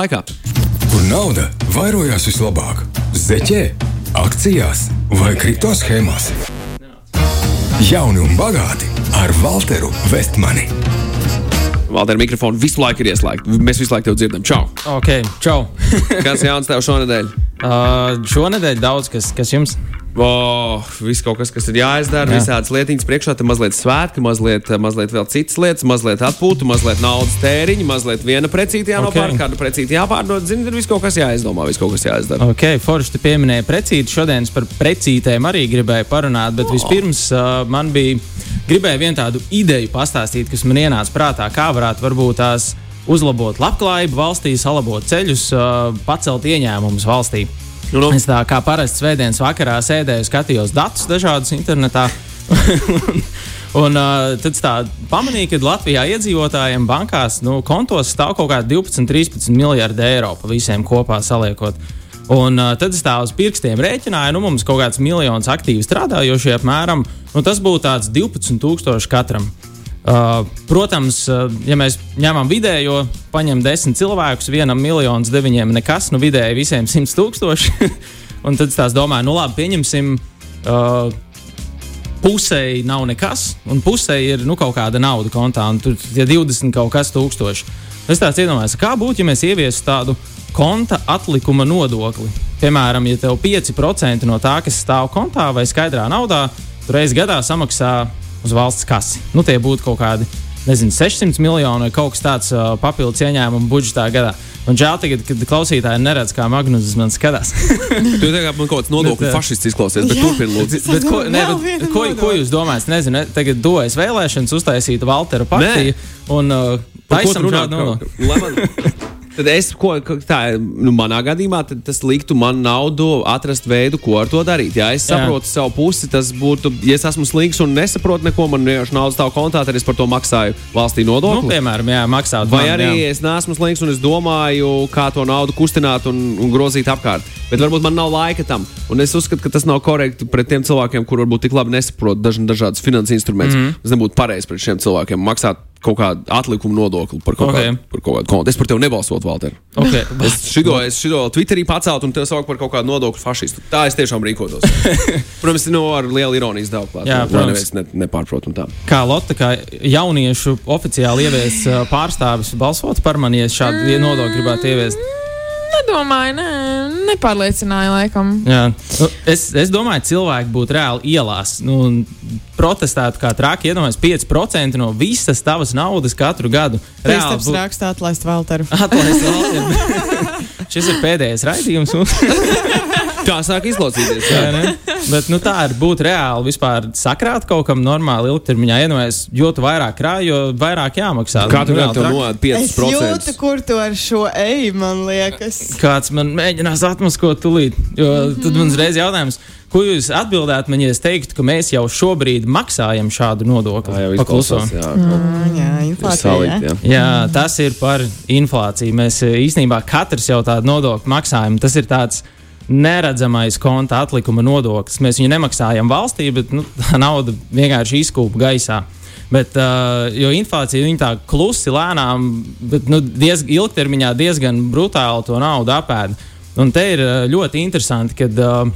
laikā. Kur nauda vairojās vislabāk? Zeķē, akcijās vai kripto schēmās? Jauni un bagāti ar Walteru Vestmani. Valter, mikrofonu visu laiku ir ieslēgta. Mēs visu laiku tev dzirdam. Čau! Ok, čau! Kas jauns tev šonadēļ? uh, šonadēļ daudz kas, kas jums. Oh, viss kaut kas, kas ir jāizdara, Jā. visādas lietiņas priekšā, tam mazliet svētki, mazliet, mazliet vēl citas lietas, mazliet atpūta, mazliet naudas tēriņa, mazliet viena precīti jānopērk, Ok. kāda precīti jāpārdod. Zini, tur viss kaut kas jāizdomā, viss kaut kas jāizdara. Ok, Forši, tu pieminēji precīti. Šodien es par precītēm arī gribēju parunāt, bet vispirms uh, man bija gribēju vienu tādu ideju pastāstīt, kas man ienāca prātā, kā varētu varbūt tās uzlabot labklājību valstī, salabot ceļus, uh, pacelt ieņēmumus valstī. Nu, nu. Es tā kā parasti svētdienas vakarā sēdēju, skatījos datus dažādus internetā. Un uh, tad tā pamanīju, ka Latvijā iedzīvotājiem bankās nu, kontos stāv kaut kādi 12, 13 miljardi eiro pa visiem kopā saliekot. Un uh, tad es tā uz pirkstiem rēķināju, nu mums kaut kāds miljons aktīvi strādājošie apmēram, nu tas būtu tāds 12,000 katram. Uh, protams, uh, ja mēs ņemam vidējo, paņemam desmit cilvēkus, vienam miljonus, deviņiem nekas, nu vidēji visiem simt tūkstoši. Un tad es domāju, nu labi, pieņemsim. Uh, Pusēji nav nekas, un pusēji ir nu, kaut kāda nauda kontā, un tur ir 20 kaut kas tūkstoši. Es tāds iedomājos, kā būtu, ja mēs ieviestu tādu konta atlikuma nodokli. Piemēram, ja tev 5% no tā, kas stāv kontā vai skaidrā naudā, tu reizes gadā samaksā uz valsts kasi. Nu, tie būtu kaut kādi, nezinu, 600 miljoni vai kaut kas tāds uh, papildus ieņēmumu budžetā gadā. Un žēl tagad, kad klausītāji neredz, kā Magnus man skatās. Tu tagad man kaut kāds nodokļu Bet, uh, fašists izklausies, bet Jā. turpini lūdzu. Bet ko, ne, bet, ko, ko jūs domājat? Nezinu, ne, tagad dojas vēlēšanas, uztaisīt Valtera partiju un uh, Par ko tu taisam Tad es, ko, tā, nu, manā gadījumā, tas liktu man naudu atrast veidu, ko ar to darīt. Ja es Jā. saprotu savu pusi, tas būtu, ja es esmu slīgs un nesaprotu neko, man vienkārši naudas stāv kontā, tad es par to maksāju valstī Nu, nodokli. piemēram, jā, maksāt. Vai man, arī jā. es neesmu slīgs un es domāju, kā to naudu kustināt un, un grozīt apkārt. Bet varbūt man nav laika tam. Un es uzskatu, ka tas nav korekti pret tiem cilvēkiem, kuriem varbūt tik labi nesaprot daž, dažādas finanses instrumentus. Mm -hmm. Tas nebūtu pareizi pret šiem cilvēkiem maksāt kaut kādu atlikumu nodokli par kaut, Ok. okay. kādu, par kaut kādu kontu. Es par tevi nebalsotu, Valter. Okay. Es šito, es šito Twitterī pacēlu un te saucu par kaut kādu nodokļu fašistu. Tā es tiešām rīkotos. protams, no ar lielu ironijas devu klāt. Jā, protams. ne, nepārprot un tā. Kā Lotte, kā jauniešu oficiāli ievies pārstāvis, balsot par mani, ja šādu nodokli gribētu ieviest. Nedomāju, nē, nepārliecināju, laikam. Jā. Nu, es, es domāju, ka cilvēki būtu reāli ielās. Nu, protestētu kā traki. Iedomājieties, 5% no visas tavas naudas katru gadu. Reāli Kristaps raksta atlaist Valteru. Atlaist Valteru. Šis ir pēdējais raidījums. Tā sāk izklausīties. Jā, Jā. ne? Bet nu, tā ir būt reāli vispār sakrāt kaut kam normāli ilgtermiņā. Iedomājieties, jo tu vairāk krāj, jo vairāk jāmaksā. Katru Nu, gadu tev traki. noēd Es jūtu, 5%. kur tu ar šo eju, man liekas. Kāds man mēģinās atmaskot tūlīt. Jo tad man uzreiz jautājums, ko jūs atbildētu man, ja es teiktu, ka mēs jau šobrīd maksājam šādu nodokli? Tā jau izklausās. Jā, Mm, jā, inflācija. Salikt, jā. jā. Jā, tas ir par inflāciju. Mēs īstenībā katrs jau tādu nodokli maksājam. Tas ir tāds neredzamais konta atlikuma nodoklis. Mēs viņu nemaksājam valstī, bet nu, tā nauda vienkārši izkūpa gaisā. Bet, uh, jo inflācija viņa tā klusi, lēnām, bet nu, diez, ilgtermiņā diezgan brutāli to naudu apēda. Un te ir uh, ļoti interesanti, kad uh,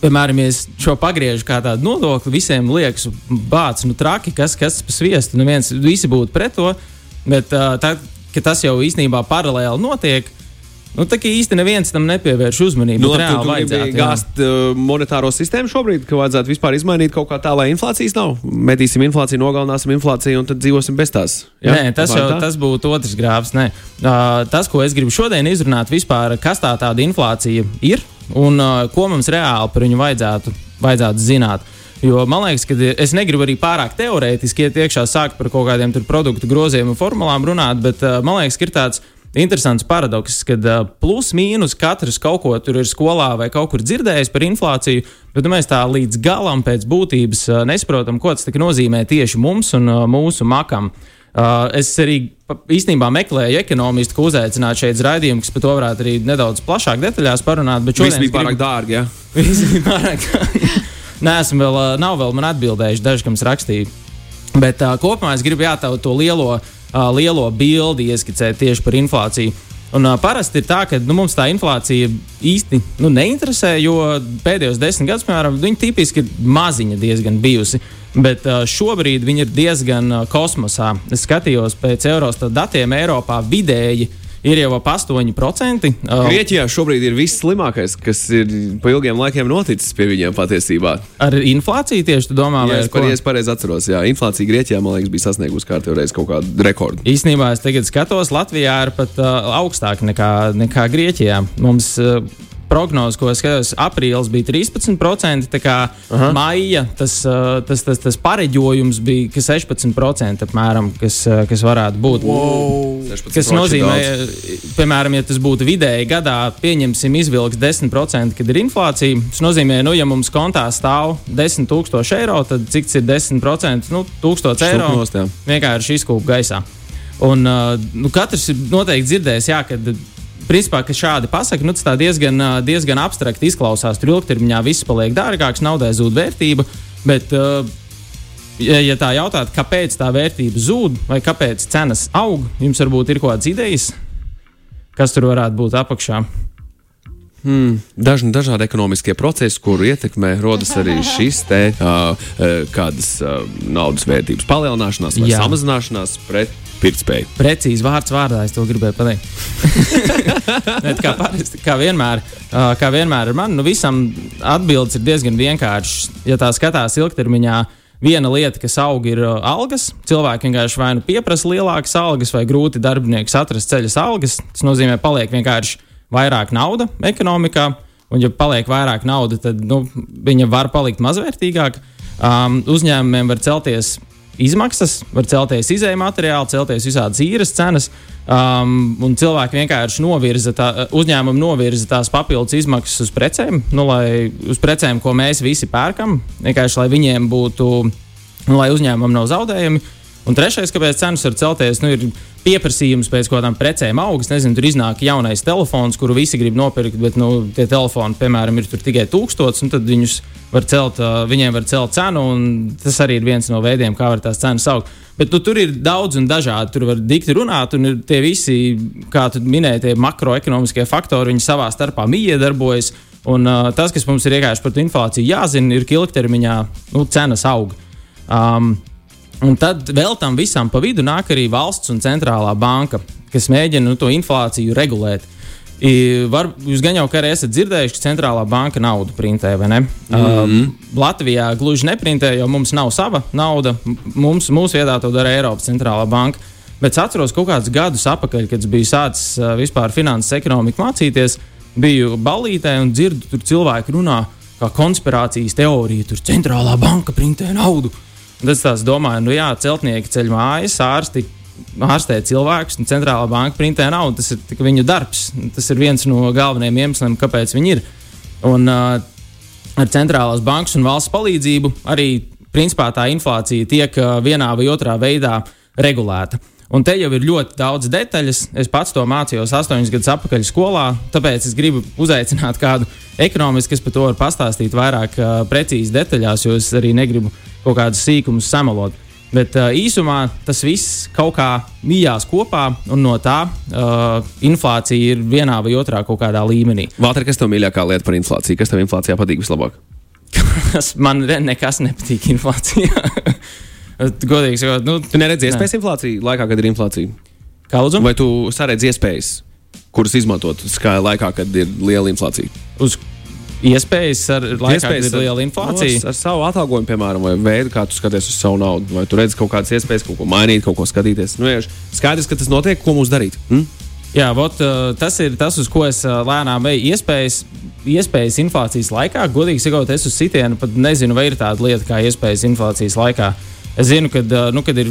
Piemēram, es šo pagriežu kā tādu nodokli, visiem liekas, bācis, nu, traki, kas, kas pa sviestu. Nu, viens, visi būtu pret to, bet uh, kad tas jau īstenībā paralēli notiek, nu, tā kā īsti neviens tam nepievērš uzmanību. Nu, reāli tu vajadzētu, gāzt uh, monetāro sistēmu šobrīd, ka vajadzētu vispār izmainīt kaut kā tā, lai inflācijas nav. Metīsim inflāciju, nogalināsim inflāciju un tad dzīvosim bez tās. Jā, Nē, tas jau Apmēram tā? tas būtu otrs grāvs. Nē. Uh, tas, ko es gribu šodien izrunāt, vispār, kas tā tāda inflācija ir un uh, ko mums reāli par viņu vajadzētu, vajadzētu zināt. Jo man liekas, ka es negribu arī pārāk teorētiski iet iekšā, sākt par kaut kādiem produktu groziem un formulām runāt, bet uh, man liekas, ka ir tāds interesants paradoks, ka uh, plus mīnus katrs kaut ko tur ir skolā vai kaut kur dzirdējis par inflāciju, bet mēs tā līdz galam pēc būtības uh, nesaprotam, ko tas nozīmē tieši mums un uh, mūsu makam. Uh, es arī īstenībā meklēju ekonomistu, ko uzaicināt šeit uz raidījumu, kas par to varētu arī nedaudz plašāk detaļās parunāt. Bet šodien bija pārāk gribu- dārgi. Ja? Nē, esmu vēl, ā, nav vēl man atbildējuši daži, kam rakstīju. Bet uh, kopumā es gribu jātautu to lielo, uh, lielo bildi ieskicēt tieši par inflāciju. Un, uh, parasti ir tā, ka nu, mums tā inflācija īsti nu, neinteresē, jo pēdējos desmit gadus, piemēram, viņa tipiski ir maziņa diezgan bijusi. Bet uh, šobrīd viņa ir diezgan uh, kosmosā. Es skatījos pēc Eurostat datiem, Eiropā vidēji ir jau ap 8%. Uh, Grieķijā šobrīd ir viss slimākais, kas ir pa ilgiem laikiem noticis pie viņiem patiesībā. ar inflāciju tieši tu domā, vai es, par, es pareizi atceros, jā, inflācija Grieķijā, man liekas, bija sasniegusi kārtībā kaut kādu rekordu. Īsnībā es tagad skatos, Latvijā ir pat uh, augstāk nekā, nekā Grieķijā. Mums uh, prognozes, ko es skatos, aprīlis bija 13%, tā kā maija tas, tas, tas, tas pareģojums bija ka 16% apmēram, kas, kas varētu būt. Wow. 16% Kas nozīmē, piemēram, ja tas būtu vidēji gadā, pieņemsim, izvilks 10%, kad ir inflācija. Tas nozīmē, nu, ja mums kontā stāv 10,000 eiro, tad cik tas ir 10%? Nu, 1000 eiro vienkārši izkūp gaisā. Un, nu, katrs ir noteikti dzirdējis, jā, ka principā, ka šādi pasakā, nu, diezgan, diezgan abstrakti izklausās. Tur ilgtermiņā viss paliek dārgāks, naudai zūd vērtība. Bet, ja, ja tā jautāt, kāpēc tā vērtība zūd vai kāpēc cenas aug, jums varbūt ir kaut kādas idejas, kas tur varētu būt apakšā. Dažni dažādi ekonomiskie procesi, kuru ietekmē, rodas arī šis te uh, uh, kādas uh, naudas vērtības palielināšanās vai Jā. samazināšanās pret pirktspēju. Precīzi vārds vārdā, es to gribēju pateikt. Bet kā, parasti, kā, vienmēr, ā, kā vienmēr ar mani, nu visam atbildes ir diezgan vienkāršas. Ja tā skatās ilgtermiņā, viena lieta, kas aug, ir ā, algas. Cilvēki vienkārši vai nu pieprasa lielākas algas, vai grūti darbinieks atrast ceļas algas. Tas nozīmē, ka paliek vienkārši vairāk nauda ekonomikā. Un, ja paliek vairāk naudas, tad nu, viņa var palikt mazvērtīgāka. Um, uzņēmumiem var celties izmaksas, var celties izējai materiāli, celties visādas īres cenas. Um, un cilvēki vienkārši novirza, tā, uzņēmumi novirza tās papildus izmaksas uz precēm, nu, lai, uz precēm, ko mēs visi pērkam. Vienkārši lai viņiem būtu, nu, lai uzņēmumam nav zaudējumi. Un trešais, kāpēc cenas var celties, nu, ir pieprasījums pēc kaut kādām precēm augsts. Nezinu, tur iznāk jaunais telefons, kuru visi grib nopirkt, bet nu, tie telefoni, piemēram, ir tikai tūkstots, un tad viņus var celt, viņiem var celt cenu, un tas arī ir viens no veidiem, kā var tās cenas augt. Bet nu, tur ir daudz un dažādi. Tur var dikti runāt, un ir tie visi, kā tu minēji, tie makroekonomiskie faktori, viņi savā starpā miedarbojas. Un uh, tas, kas mums ir vienkārši par inflāciju jāzina, ir, ka ilgtermiņā nu, cenas aug. Um, Un tad vēl tam visam pa vidu nāk arī valsts un centrālā banka, kas mēģina nu, to inflāciju regulēt. I, var, jūs gan jau arī esat dzirdējuši, ka centrālā banka naudu printē, vai ne? Mm -hmm. uh, Latvijā gluži neprintē, jo mums nav sava nauda. Mums, mūsu vietā to dara Eiropas centrālā banka. Bet es atceros, kaut kādus gadus atpakaļ, kad biju sācis uh, vispār finanses ekonomiku mācīties, biju ballītē un dzirdu, tur cilvēki runā kā konspirācijas teorija, tur centrālā banka printē naudu. Un tad es tās domāju, nu jā, celtnieki ceļ mājas, ārsti ārstē cilvēkus, un centrālā banka printē naudu. Tas ir viņu darbs. Tas ir viens no galvenajiem iemesliem, kāpēc viņi ir. Un uh, ar centrālās bankas un valsts palīdzību arī principā tā inflācija tiek uh, vienā vai otrā veidā regulēta. Un te jau ir ļoti daudz detaļas. Es pats to mācījos astoņus gadus atpakaļ skolā, tāpēc es gribu uzaicināt kādu ekonomistu, kas par to var pastāstīt vairāk uh, precīzi detaļās, jo es arī negribu kaut kādus sīkumus samalot. Bet uh, īsumā tas viss kaut kā mījās kopā, un no tā uh, inflācija ir vienā vai otrā kaut kādā līmenī. Valter, kas tev mīļākā lieta par inflāciju? Kas tev inflācijā patīk vislabāk? Man nekas nepatīk inflācijā. Godīgi sakot, nu, Tu neredzi iespējas inflāciju laikā, kad ir inflācija? kā lūdzu? Vai tu saredzi iespējas, kuras izmantot kā laikā, kad ir liela inflācija? Uz iespējas ar kad ir liela ar, inflācija. ar savu atalgojumu, piemēram, vai veidu, kā tu skaties uz savu naudu. Vai tu redzi kaut kādas iespējas, kaut ko mainīt, kaut ko skatīties. Nu, vienkārši skaidrs, ka tas notiek, ko mums darīt. Hm? Jā, vot, uh, tas ir tas, uz ko es uh, lēnām veju. Iespējas, iespējas inflācijas laikā, godīgi sakot, es uz sitienu pat nezinu, vai ir tāda lieta kā iespējas inflācijas laikā. Es zinu, ka nu, kad ir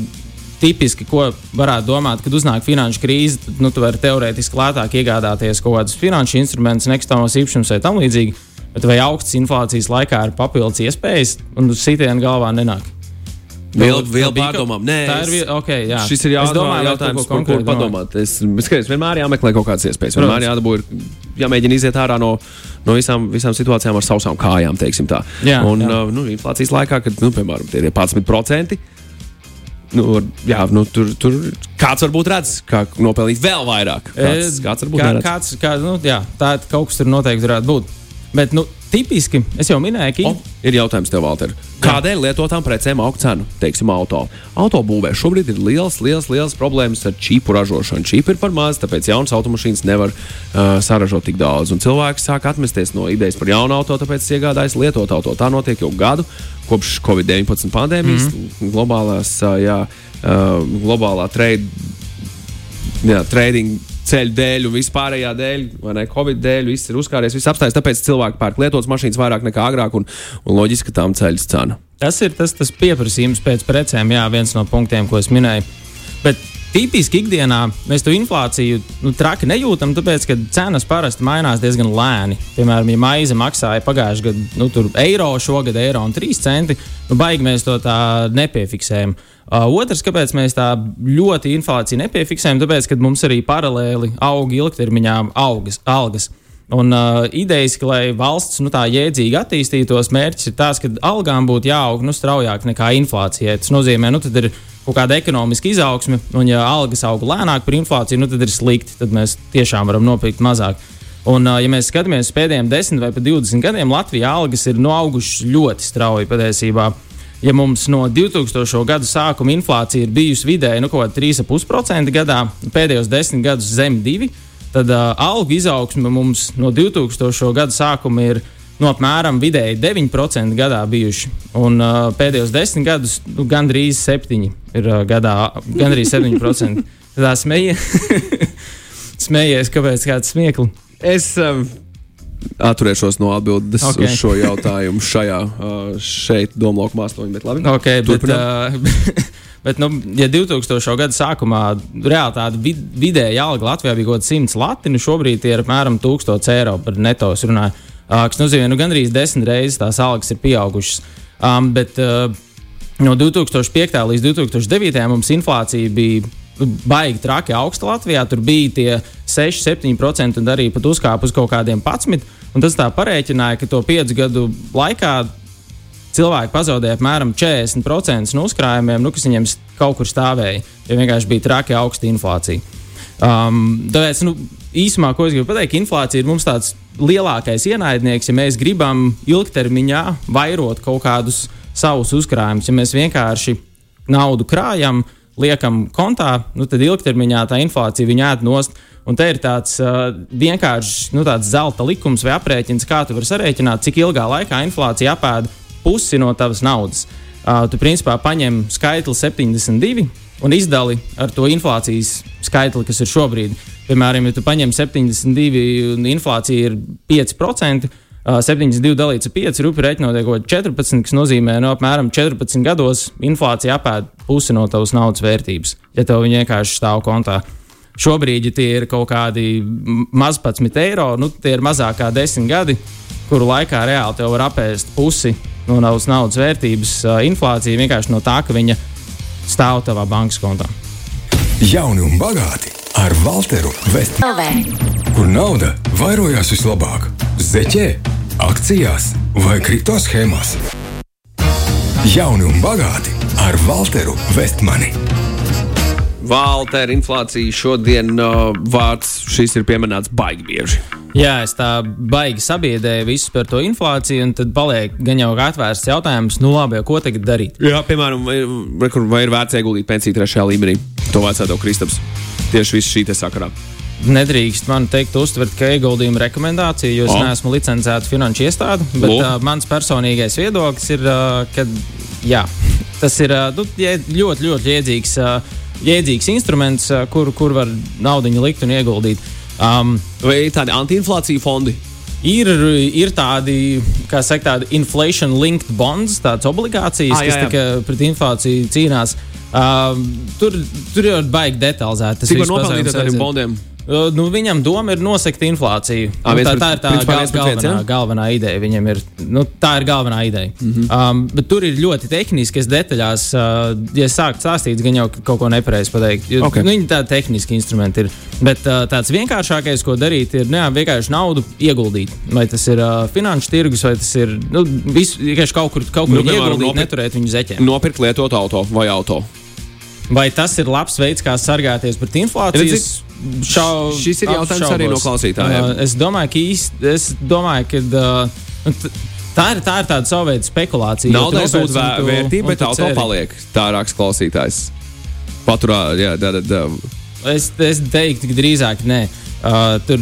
tipiski, ko varētu domāt, kad uznāk finanšu krīze, tad nu, tu vari teorētiski lētāk iegādāties kaut kādus finanšu instrumentus, nekustamos īpašumus vai tam līdzīgi. Bet vai augsts inflācijas laikā ir papildus iespējas, un uz sitienu galvā nenāk? Vēl, vēl pārdomām. Nē, Tā ir es- vie- ok, jā. Šis ir Es jautājums, domāju, jautājums par ko padomāt. Es, es skatos, vienmēr jāmeklē kaut kādas iespējas. Vienmēr jādabū, ir, jāmēģina iziet ārā no, no visām, visām situācijām ar sausām kājām. teiksim tā. Jā, un jā. uh, nu, inflācijas laikā, kad, nu, piemēram, tie ir 11%. Nu, jā, nu, tur, tur kāds varbūt redz, kā nopelnīt vēl vairāk. Kāds, kāds varbūt kā, neredz. kāds, kā, nu, jā, tā kaut kas tur noteikti varētu būt. Bet, nu, tipiski, es jau minēju, ka O, ir jautājums tev, Valter. Kādēļ lietotām precēm aug cenu? Teiksim, auto. Autobūvē šobrīd ir liels, liels, liels problēmas ar čīpu ražošanu. Čīpa ir par maz, tāpēc jaunas automašīnas nevar uh, saražot tik daudz. Un cilvēki sāk atmesties no idejas par jaunu auto, tāpēc iegādājas lietot auto. Tā notiek jau gadu kopš Covid-19 pandēmijas, mm -hmm. globālās, uh, jā, uh, globālā trade jā, trading ceļu dēļ un vispārējā dēļ, vai ne, Covid dēļ, viss ir uzkāries, viss apstājas. Tāpēc cilvēki pērk lietotas mašīnas vairāk nekā agrāk, un, un loģiski, ka tām ceļas cena. Tas ir tas, tas pieprasījums pēc precēm, jā, viens no punktiem, ko es minēju. Bet tipiski ikdienā mēs to inflāciju nu, traki nejūtam, tāpēc, ka cenas parasti mainās diezgan lēni. Piemēram, ja maize maksāja pagājušajā gadā nu, eiro, šogad eiro un 3 centi, nu, baigi mēs to tā nepiefiksējam. Uh, otrs, kāpēc mēs tā ļoti inflāciju nepiefiksējam, tāpēc, ka mums arī paralēli aug ilgtermiņā augas, algas. Un uh, idejas, ka lai valsts nu, tā jēdzīgi attīstītos, mērķis ir tāds, ka algām būtu jāaug nu, straujāk nekā inflācijai. Tas nozīmē, ka nu, ir kaut kāda ekonomiska izaugsme, un ja algas aug lēnāk par inflāciju, nu, tad ir slikti. Tad mēs tiešām varam nopirkt mazāk. Un, ja mēs skatāmies uz pēdējiem 10 vai pat 20 gadiem, Latvijā algas ir nu, augušas ļoti strauji patiesībā. Ja mums no 2000. gada sākuma inflācija ir bijusi vidēji nu, 3,5% gadā, pēdējos desmit gadus zem 2%, tad uh, algu izaugsme mums no 2000. gada sākuma ir nu, apmēram vidēji 9% gadā bijuši. Un uh, pēdējos desmit gadus nu, gandrīz 7% ir uh, gadā, gandrīz 7%. Tā smējies, smējies, kāpēc kāds smieklis. Es um, atturēšos no atbildes Ok. okay. uz šo jautājumu šajā, uh, šeit, Domāju, māksliniņā, bet labi. Okay, bet, Turpinām. uh, bet, nu, ja 2000. gada sākumā reāli tāda vid vidēja alga Latvijā bija kaut kāda 100 lati, nu šobrīd ir apmēram 1000 eiro par neto. kas nozīmē, nu, gandrīz desmit reizes tās algas ir pieaugušas. Um, bet uh, no 2005. līdz 2009. mums inflācija bija baigi traki augsta Latvijā. Tur bija tie 6-7% un arī pat uzkāpa uz kaut kādiem 11. Un tas tā parēķināja, ka to piecu gadu laikā cilvēki pazaudēja apmēram 40% no uzkrājumiem, nu, kas viņiem kaut kur stāvēja. Jo vienkārši bija traki augsta inflācija. Um, tāpēc, nu, īsumā, ko es gribu pateikt, inflācija ir mums tāds lielākais ienaidnieks, ja mēs gribam ilgtermiņā vairot kaut kādus savus uzkrājumus. Ja mēs vienkārši naudu krājam, liekam kontā, nu, tad ilgtermiņā tā inflācija viņa ēd nost. Un te ir tāds uh, vienkāršs nu, tāds zelta likums vai aprēķins, kā tu vari sarēķināt, cik ilgā laikā inflācija apēda pusi no tavas naudas. Uh, tu principā paņem skaitli 72 un izdali ar to inflācijas skaitli, kas ir šobrīd. Piemēram, ja tu paņem 72 un inflācija ir 5%. Uh, 72 dalīts ar 5, rupi rēķinot kaut ko 14, kas nozīmē, ka no apmēram 14 gados inflācija apēd pusi no tavas naudas vērtības, ja tev viņa vienkārši stāv kontā. Šobrīd, ja tie ir kaut kādi maz 11 eiro, nu, tie ir mazāk kā 10 gadi, kuru laikā reāli tev var apēst pusi no tavas naudas vērtības. Uh, inflācija vienkārši no tā, ka viņa stāv tavā bankas kontā. Jauni un bagāti ar Walteru Vestmanu, kur nauda vairojās vislabāk - zeķē, akcijās vai kripto schēmās. Jauni un bagāti ar Walteru Vestmani. Valter, inflācija šodien uh, vārds šis ir pieminēts baigi bieži. Jā, es tā baigi sabiedrēju visus par to inflāciju, un tad paliek gan jau atvērsts jautājums, nu labi, jau ko tagad darīt? Jā, piemēram, vai, vai, ir vērts ieguldīt pensiju trešajā līmenī? To vajadzētu Kristaps. Tieši viss šī te sakarā. Nedrīkst man teikt, uztvert, ka ieguldījuma rekomendācija, jo es oh. neesmu licencēta finanšu iestāde. Bet Lūk. uh, mans personīgais viedoklis ir, uh, ka jā, tas ir uh, nu, jē- ļoti, ļoti jēdzīgs, uh, jēdzīgs instruments, uh, kur, kur var naudu likt un ieguldīt. Um, Vai ir tādi antiinflācija fondi? Ir, ir tādi, kā saka, tādi inflation-linked bonds, tādas obligācijas, Ah, ah, jā, kas jā. tikai pret inflāciju cīnās. Um, tur, tur jau ir baigi detalizēti. tas Cik var nopelnīt ar tādiem bondiem? Uh, Nu, viņam doma ir nosakt inflāciju. Nu, viens tā, tā ir tā principā gal, galvenā, ja? galvenā ideja. Viņam ir, nu, tā ir galvenā ideja. Mm. -hmm. um, bet tur ir ļoti tehniski, es detaļās, uh, ja sāku stāstīt, gan jau ka kaut ko nepareizi pateikt. Jo, Ok. nu, viņi tādi tehniski instrumenti ir. Bet uh, tāds vienkāršākais, ko darīt, ir ne, vienkārši naudu ieguldīt. Vai tas ir uh, finanšu tirgus, vai tas ir nu, visu, vienkārši kaut kur, kaut kur Nu, nu, ieguldīt, nopirkt- neturēt viņu zeķē. Nopirkt lietotu auto vai auto. Vai tas ir labs veids, kā sargāties pret inflāciju? Šau, šis ir jautājums apšaubos. arī no klausītājiem. Uh, es domāju, ka īsti, es domāju, ka. Uh, t- Tā ir, tā ir tāda sava veida spekulācija. nopērci zūd vērtība, bet auto ceri. paliek. Tā raksta klausītājs. Paturā, jā, da, da, da. Es, es teiktu, ka drīzāk nē. Uh, tur,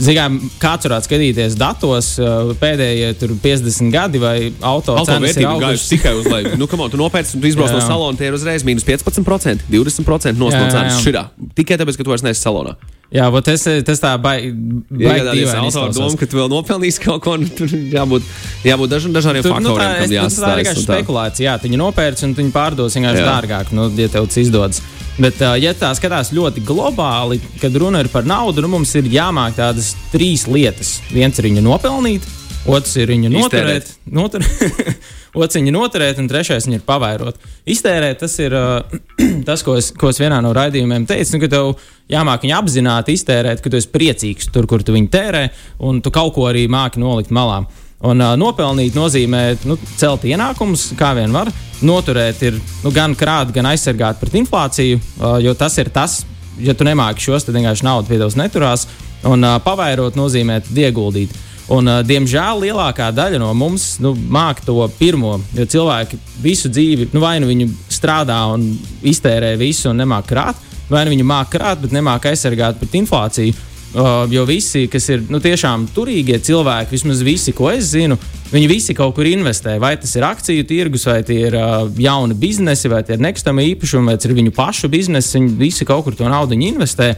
zinām, kāds varētu skatīties datos, uh, pēdējie tur 50 gadi vai auto, Auto cenas ir augušas. tikai uz leju. Nu, on, tu nopērci, un tu izbrauc no salona, tie ir uzreiz mīnus 15%, 20% no cenas šitā. Tikai tāpēc, ka tu vairs neesi salonā. Jā, bet tas, tas tā baigi. Iegādājies ar domu, ka tu vēl nopelnīsi kaut ko, nu, tur jābūt, jābūt daž, dažādiem Tur, nu, tā, faktoriem, es, kam tā, tā ir jāsastājas. vienkārši spekulācija. Jā, viņi nopērts un viņi pārdos vienkārši Jā. dārgāk, nu, ja tev tas izdodas. Bet, ja tā skatās ļoti globāli, kad runa ir par naudu, nu, mums ir jāmāk tādas trīs lietas. Viens ir viņu nopelnīt, otrs ir viņu noturēt, notur, otrs viņu noturēt, un trešais viņu ir pavairot. Iztērēt tas ir uh, tas, ko es, ko es vienā no raidījumiem teicu, nu, jāmāk viņu apzināti iztērēt, ka tu esi priecīgs tur, kur tu viņu tērē, un tu kaut ko arī māki nolikt malā. Un uh, nopelnīt nozīmē nu, celt ienākumus, kā vien var. Noturēt ir nu, gan krāt, gan aizsargāt pret inflāciju, uh, jo tas ir tas, ja tu nemāki šos, tad vienkārši nauda pie tevis neturās. Un uh, pavairot nozīmē ieguldīt. Un, uh, diemžēl lielākā daļa no mums nu, māca to pirmo, jo cilvēki visu dzīvi, nu, vai nu viņi strādā un iztērē visu un nemāca krāt, vai nu viņi māca krāt, bet nemāca aizsargāt pret inflāciju. Uh, jo visi, kas ir nu, tiešām turīgie cilvēki, vismaz visi, ko es zinu, viņi visi kaut kur investē. Vai tas ir akciju tirgus, vai tie ir uh, jauni biznesi, vai tie ir nekustamie īpašumi, vai tas ir viņu pašu biznesi. Viņi visi kaut kur to naudu investē.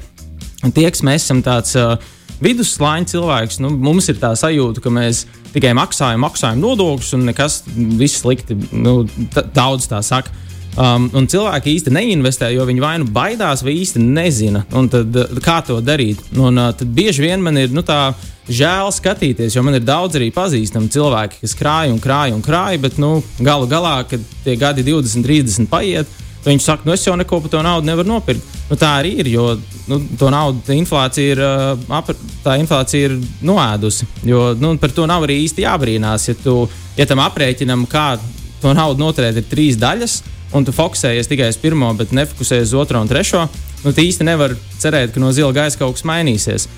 Un tie, kas mēs esam tāds uh, vidusslāņa cilvēks, nu, mums ir tā sajūta, ka mēs tikai maksājam, maksājam nodokļus un nekas viss slikti. Nu, daudz tā saka. Um, un cilvēki īsti neinvestē, jo viņi vai nu baidās, vai īsti nezina, tad, uh, kā to darīt. Un, uh, tad bieži vien man ir nu, tā žēl skatīties, jo man ir daudz arī pazīstami cilvēki, kas krāj un krāj un krāj, bet nu, galu galā, kad tie gadi 20, 30 paiet, Viņš saka, nu es jau neko par to naudu nevaru nopirkt. Nu, tā arī ir, jo nu, to naudu tā inflācija ir, uh, apr- tā inflācija ir noēdusi. Jo nu, par to nav arī īsti jābrīnās. Ja, tu, ja tam aprēķinam, kā to naudu noturēt, ir trīs daļas, un tu fokusējies tikai uz pirmo, bet nefokusējies uz otro un trešo, nu, tu īsti nevar cerēt, ka no zila gaisa kaut kas mainīsies.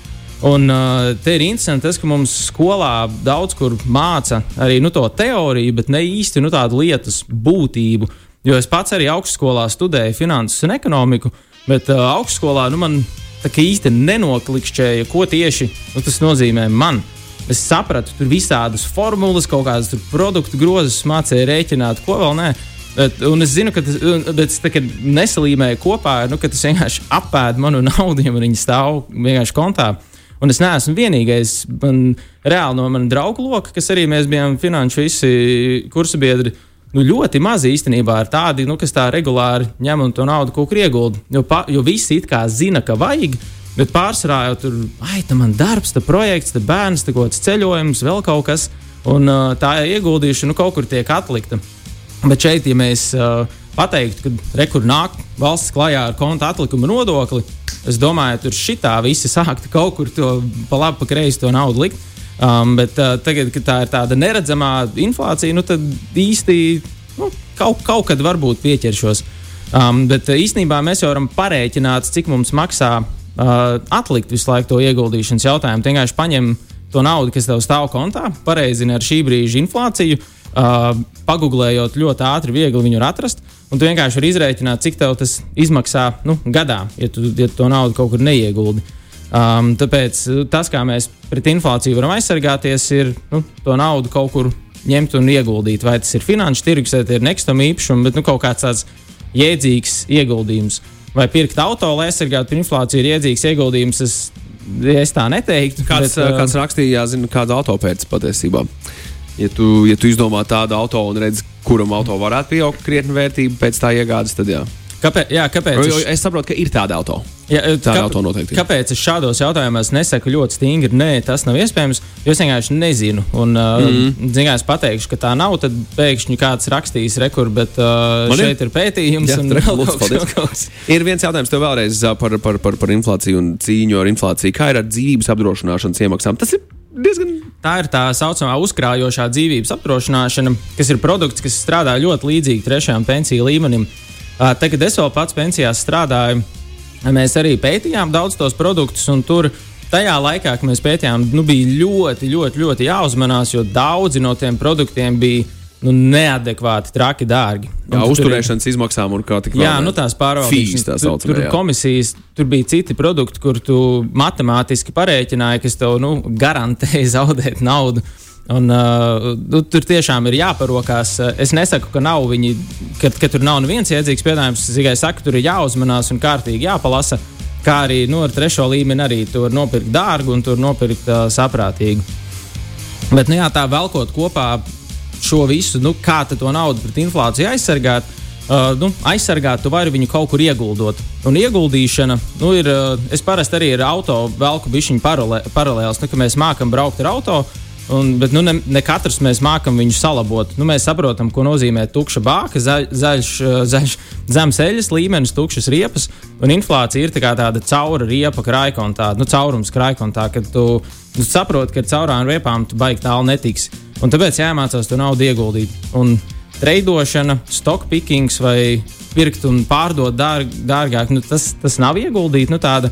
Un uh, te ir interesanti tas, ka mums skolā daudz kur māca arī nu, to teoriju, bet ne īsti nu, tādu lietas būtību. Jo es pats arī augstskolā studēju finanses un ekonomiku, bet uh, augstskolā nu, man īsti nenoklikšķēja, ko tieši nu, tas nozīmē man. Es sapratu, tur visādas formulas, kaut kādas produktu grozus, mācīju rēķināt, ko vēl nē. Un es zinu, ka tas es tā, kad nesalīmēju kopā, nu, ka tas vienkārši apēda manu naudu, ja viņa stāv vienkārši kontā. Un es neesmu vienīgais. Man reāli no manas draugu loka, kas arī mēs bijām finanšu visi kursu biedri, nu, ļoti maz īstenībā ir tādi, nu, kas tā regulāri ņem un to naudu kaut kur iegulda. Jo, pa, jo visi it kā zina, ka vajag, bet pārsvarā jau tur, ai, tā man darbs, tā projekts, tā bērns, tā kaut kāds ceļojums, vēl kaut kas. Un uh, tā ieguldīšana nu, kaut kur tiek atlikta. Bet šeit, ja mēs uh, pateiktu, ka rekur nāk valsts klajā ar konta atlikuma nodokli, es domāju, tur šitā visi sāktu kaut kur to pa labi, pa kreisi to naudu likt. Um, bet uh, tagad, kad tā ir tāda neredzamā inflācija, nu tad īsti nu, kaut, kaut kad varbūt pieķeršos. Um, bet uh, īstenībā mēs jau varam parēķināt, cik mums maksā uh, atlikt visu laiku to ieguldīšanas jautājumu. Vienkārši paņem to naudu, kas tev stāv kontā, pareizini ar šī brīža inflāciju. Uh, pagūglējot ļoti ātri, viegli viņu atrast. Un tu vienkārši vari izrēķināt, cik tev tas izmaksā nu, gadā, ja tu, ja to naudu kaut kur neieguldi. Um, tāpēc uh, tas, kā mēs pret inflāciju varam aizsargāties, ir nu, to naudu kaut kur ņemt un ieguldīt. Vai tas ir finanšu tirgus, vai tie ir nekustamie īpašumi, bet nu, kaut kāds tāds jēdzīgs ieguldījums. Vai pirkt auto, lai aizsargātu pret inflāciju, ir jēdzīgs ieguldījums. Es, es tā neteiktu. Kāds, bet, uh, kāds rakstīja, jāzina, kāda auto pēc patiesībā. Ja tu, ja tu izdomā tādu auto un redz, kuram auto varētu pieaugt krietni vērtība pēc tā iegādes, tad jā. Kāpēc? Jā, kāpēc? Jo, jo es- saprotu, ka ir tāda auto. Jā, Tā auto noteikti ir. Kāpēc es šādos jautājumos nesaku ļoti stingri, nē, tas nav iespējams? Jo es vienkārši nezinu. Un, uh, mm. zinām, es pateikšu, ka tā nav. Tad pēkšņi kāds rakstīs rekur, bet uh, Man ir. šeit ir pētījums. Jā, un vēl lūdzu, kaut kas. Ir viens jautājums tev vēlreiz ā, par, par, par, par inflāciju un cīņu ar inflāciju. Kā ir ar dzīvības apdrošināšanas iemaksām? Tas ir diezgan. Tā ir tā saucamā uzkrājošā dzīvības apdrošināšana, kas ir produkts, kas strādā ļoti līdzīgi trešajam pensiju līmenim. Te, kad es vēl pats pensijā strādāju, mēs arī pētījām daudz tos produktus, un tur tajā laikā, kad mēs pētījām, nu, bija ļoti, ļoti, ļoti jāuzmanās, jo daudzi no tiem produktiem bija nu, neadekvāti, traki, dārgi. Jā, Un tur uzturēšanas izmaksām un kā tik Jā, nu tās pārvaldības. tā Tur, tur jā. komisijas, tur bija citi produkti, kur tu matemātiski parēķināji, kas tev nu, garantēja zaudēt naudu. Un, uh, nu, tur tiešām ir jāparokās. Es nesaku, ka nav viņi, ka, ka tur nav neviens iedzīgs piedāvājums. Es tikai saku, tur ir jāuzmanās un kārtīgi jāpalasa. Kā arī nu, ar trešo līmeni arī tur nopirkt dārgu un tur nopirkt uh, saprātīgu. Bet, nu, jā, tā velkot kopā šo visu, nu, kā to naudu pret inflāciju aizsargāt. Uh, nu, aizsargāt, tu vari viņu kaut kur ieguldot. Un ieguldīšana, nu, ir. Uh, es parasti arī ar auto velku bišķiņu paralē, paralēlus, nu, ka mēs mākam braukt ar auto. Un, bet nu, ne, ne katrs mēs mākam viņu salabot. Nu, mēs saprotam, ko nozīmē tukša bāka, zaļ, zaļš, uh, zaļš, zemes eļļas līmenis, tukšas riepas. Un inflācija ir tā tāda caura riepa krājkontā, nu, caurums krājkontā, kad tu, tu saproti, ka caurām riepām tu baigi tālu netiksi. Un tāpēc jāmācās to naudu ieguldīt. Un treidošana, stock pickings vai pirkt un pārdot dārg, dārgāk, nu, tas, tas nav ieguldīt. Nu, tāda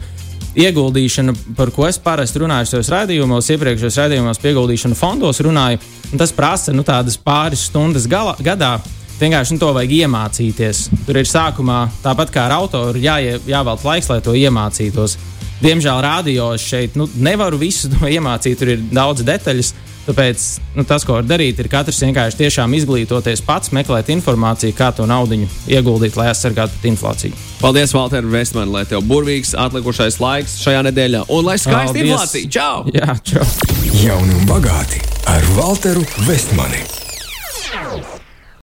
ieguldīšana, par ko es parasti runāju savos raidījumos, iepriekšējos raidījumos, pieguldīšana fondos runāju, un tas prasa nu, pāris stundas gala, gadā. Vienkārši nu, to vajag iemācīties. Tur ir sākumā, tāpat kā ar autoru, jā, jāvelk laiks, lai to iemācītos. Diemžēl rādio es šeit nu, nevaru visu to iemācīt, tur ir daudz detaļas. Tāpēc nu, tas, ko var darīt, ir katrs vienkārši tiešām izglītoties pats, meklēt informāciju, kā to naudu ieguldīt, lai aizsargātu pret inflāciju. Paldies, Valter, Vestman, lai tev burvīgs atlikušais laiks šajā nedēļā. Un lai skaista Paldies. inflācija! Čau! Jā, čau! Jauni un bagāti ar Walteru Vestmani.